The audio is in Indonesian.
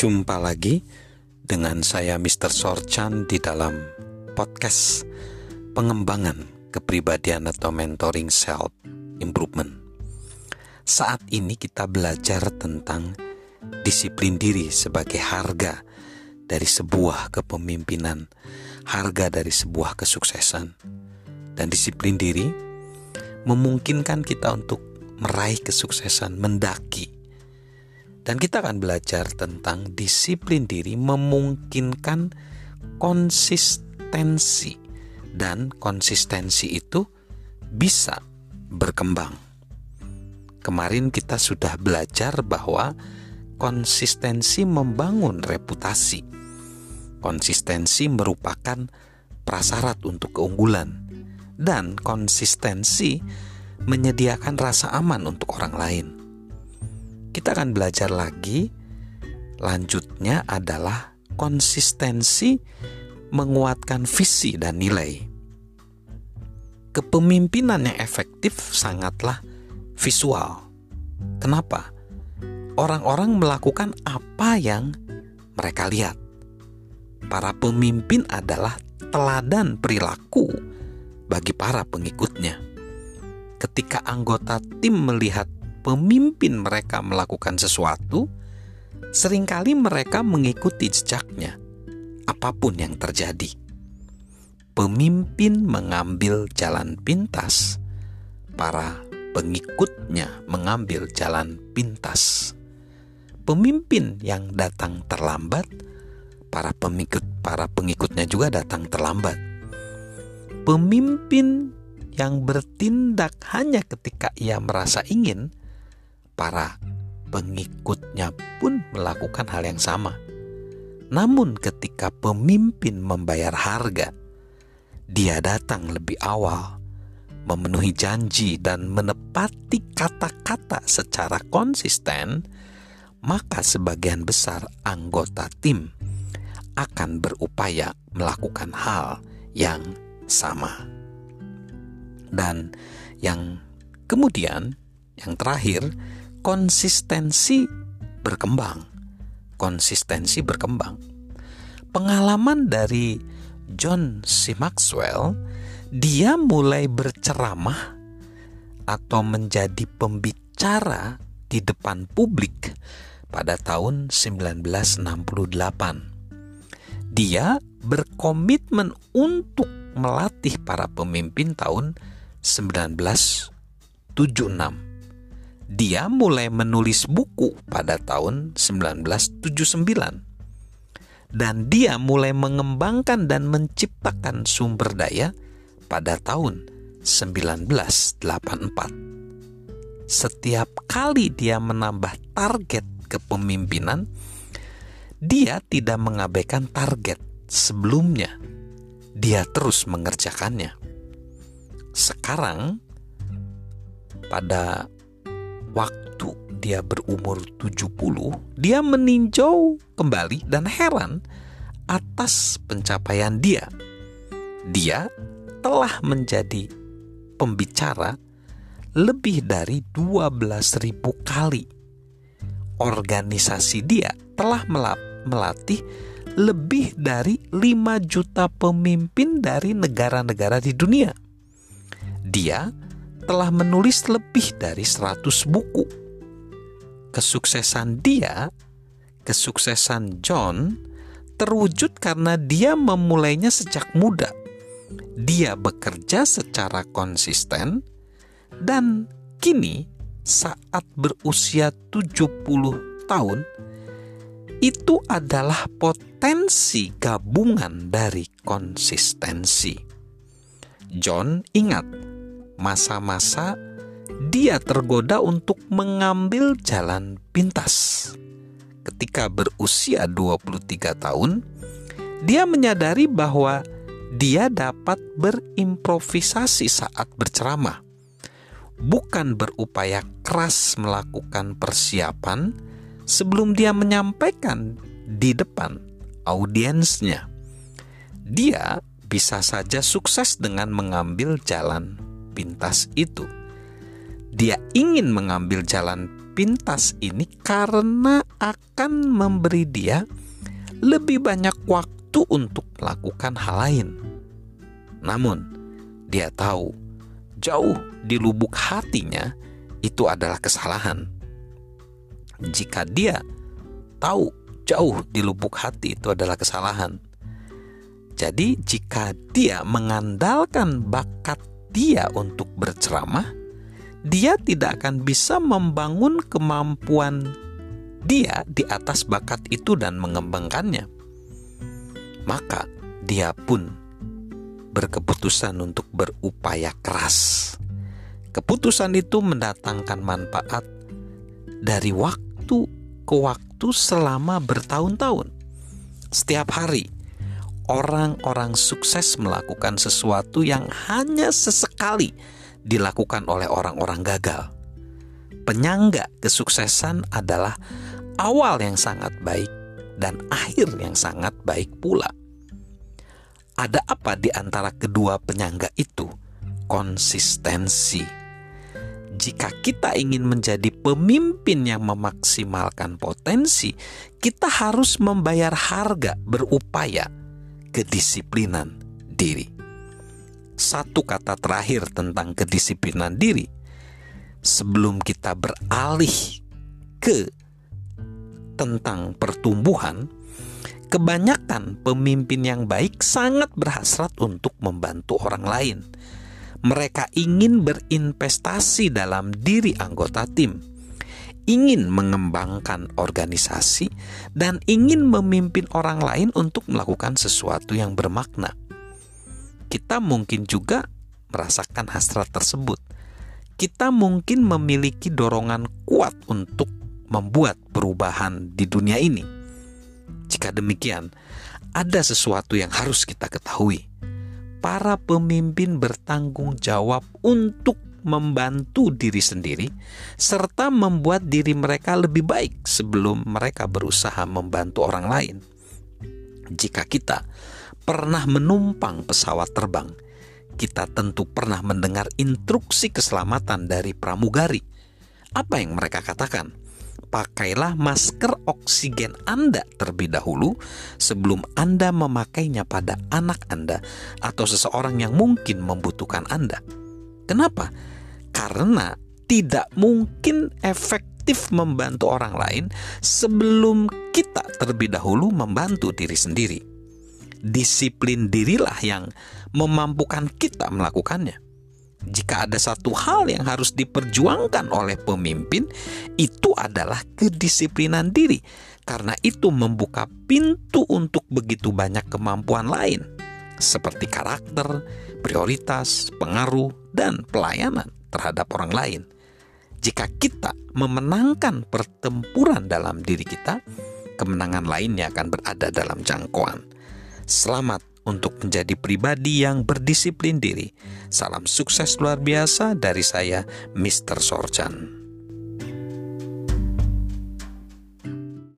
Jumpa lagi dengan saya Mr. Sorchan di dalam podcast pengembangan kepribadian atau mentoring self improvement. Saat ini kita belajar tentang disiplin diri sebagai harga dari sebuah kepemimpinan, harga dari sebuah kesuksesan. Dan disiplin diri memungkinkan kita untuk meraih kesuksesan, mendaki. Dan kita akan belajar tentang disiplin diri memungkinkan konsistensi dan konsistensi itu bisa berkembang. Kemarin kita sudah belajar bahwa konsistensi membangun reputasi. Konsistensi merupakan prasyarat untuk keunggulan dan konsistensi menyediakan rasa aman untuk orang lain. Kita akan belajar lagi. Lanjutnya adalah konsistensi menguatkan visi dan nilai. Kepemimpinan yang efektif sangatlah visual. Kenapa? Orang-orang melakukan apa yang mereka lihat. Para pemimpin adalah teladan perilaku bagi para pengikutnya ketika anggota tim melihat pemimpin mereka melakukan sesuatu, sering kali mereka mengikuti jejaknya, apa pun yang terjadi. Pemimpin mengambil jalan pintas, para pengikutnya mengambil jalan pintas. Pemimpin yang datang terlambat, para pengikut para pengikutnya juga datang terlambat. Pemimpin yang bertindak hanya ketika ia merasa ingin, para pengikutnya pun melakukan hal yang sama. Namun, ketika pemimpin membayar harga, dia datang lebih awal, memenuhi janji, dan menepati kata-kata secara konsisten. Maka, sebagian besar anggota tim akan berupaya melakukan hal yang sama. Dan yang kemudian, yang terakhir, konsistensi berkembang. Konsistensi berkembang. Pengalaman dari John C. Maxwell, dia mulai berceramah atau menjadi pembicara di depan publik pada tahun 1968. Dia berkomitmen untuk melatih para pemimpin tahun 1976. Dia mulai menulis buku pada tahun 1979. Dan dia mulai mengembangkan dan menciptakan sumber daya pada tahun 1984. Setiap kali dia menambah target kepemimpinan, dia tidak mengabaikan target sebelumnya. Dia terus mengerjakannya sekarang pada waktu dia berumur 70, dia meninjau kembali dan heran atas pencapaian dia. Dia telah menjadi pembicara lebih dari 12.000 kali. Organisasi dia telah melatih lebih dari 5 juta pemimpin dari negara-negara di dunia dia telah menulis lebih dari 100 buku. Kesuksesan dia, kesuksesan John, terwujud karena dia memulainya sejak muda. Dia bekerja secara konsisten dan kini saat berusia 70 tahun itu adalah potensi gabungan dari konsistensi. John ingat masa-masa dia tergoda untuk mengambil jalan pintas. Ketika berusia 23 tahun, dia menyadari bahwa dia dapat berimprovisasi saat berceramah, bukan berupaya keras melakukan persiapan sebelum dia menyampaikan di depan audiensnya. Dia bisa saja sukses dengan mengambil jalan pintas itu. Dia ingin mengambil jalan sepintas ini karena akan memberi dia lebih banyak waktu untuk melakukan hal lain. Namun, dia tahu jauh di lubuk hatinya itu adalah kesalahan. Jika dia tahu jauh di lubuk hati itu adalah kesalahan. Jadi, jika dia mengandalkan bakat dia untuk berceramah, dia tidak akan bisa membangun kemampuan dia di atas bakat itu dan mengembangkannya. Maka dia pun berkeputusan untuk berupaya keras. Keputusan itu mendatangkan manfaat dari waktu ke waktu selama bertahun-tahun. Setiap hari, orang-orang sukses melakukan sesuatu yang hanya sesekali dilakukan oleh orang-orang gagal. Penyangga kesuksesan adalah awal yang sangat baik dan akhir yang sangat baik pula. Ada apa di antara kedua penyangga itu? Konsistensi. Jika kita ingin menjadi pemimpin yang memaksimalkan potensi, kita harus membayar harga berupaya kedisiplinan diri. Satu kata terakhir tentang kedisiplinan diri sebelum kita beralih ke tentang pertumbuhan, kebanyakan pemimpin yang baik sangat berhasrat untuk membantu orang lain. Mereka ingin berinvestasi dalam diri anggota tim ingin mengembangkan organisasi dan ingin memimpin orang lain untuk melakukan sesuatu yang bermakna. Kita mungkin juga merasakan hasrat tersebut. Kita mungkin memiliki dorongan kuat untuk membuat perubahan di dunia ini. Jika demikian, ada sesuatu yang harus kita ketahui. Para pemimpin bertanggung jawab untuk membantu diri sendiri serta membuat diri mereka lebih baik sebelum mereka berusaha membantu orang lain. Jika kita pernah menumpang pesawat terbang, kita tentu pernah mendengar instruksi keselamatan dari pramugari. Apa yang mereka katakan? Pakailah masker oksigen Anda terlebih dahulu sebelum Anda memakainya pada anak Anda atau seseorang yang mungkin membutuhkan Anda. Kenapa? Karena tidak mungkin efektif membantu orang lain sebelum kita terlebih dahulu membantu diri sendiri. Disiplin dirilah yang memampukan kita melakukannya. Jika ada satu hal yang harus diperjuangkan oleh pemimpin, itu adalah kedisiplinan diri, karena itu membuka pintu untuk begitu banyak kemampuan lain, seperti karakter, prioritas, pengaruh, dan pelayanan terhadap orang lain. Jika kita memenangkan pertempuran dalam diri kita, kemenangan lainnya akan berada dalam jangkauan. Selamat untuk menjadi pribadi yang berdisiplin diri. Salam sukses luar biasa dari saya, Mr. Sorjan.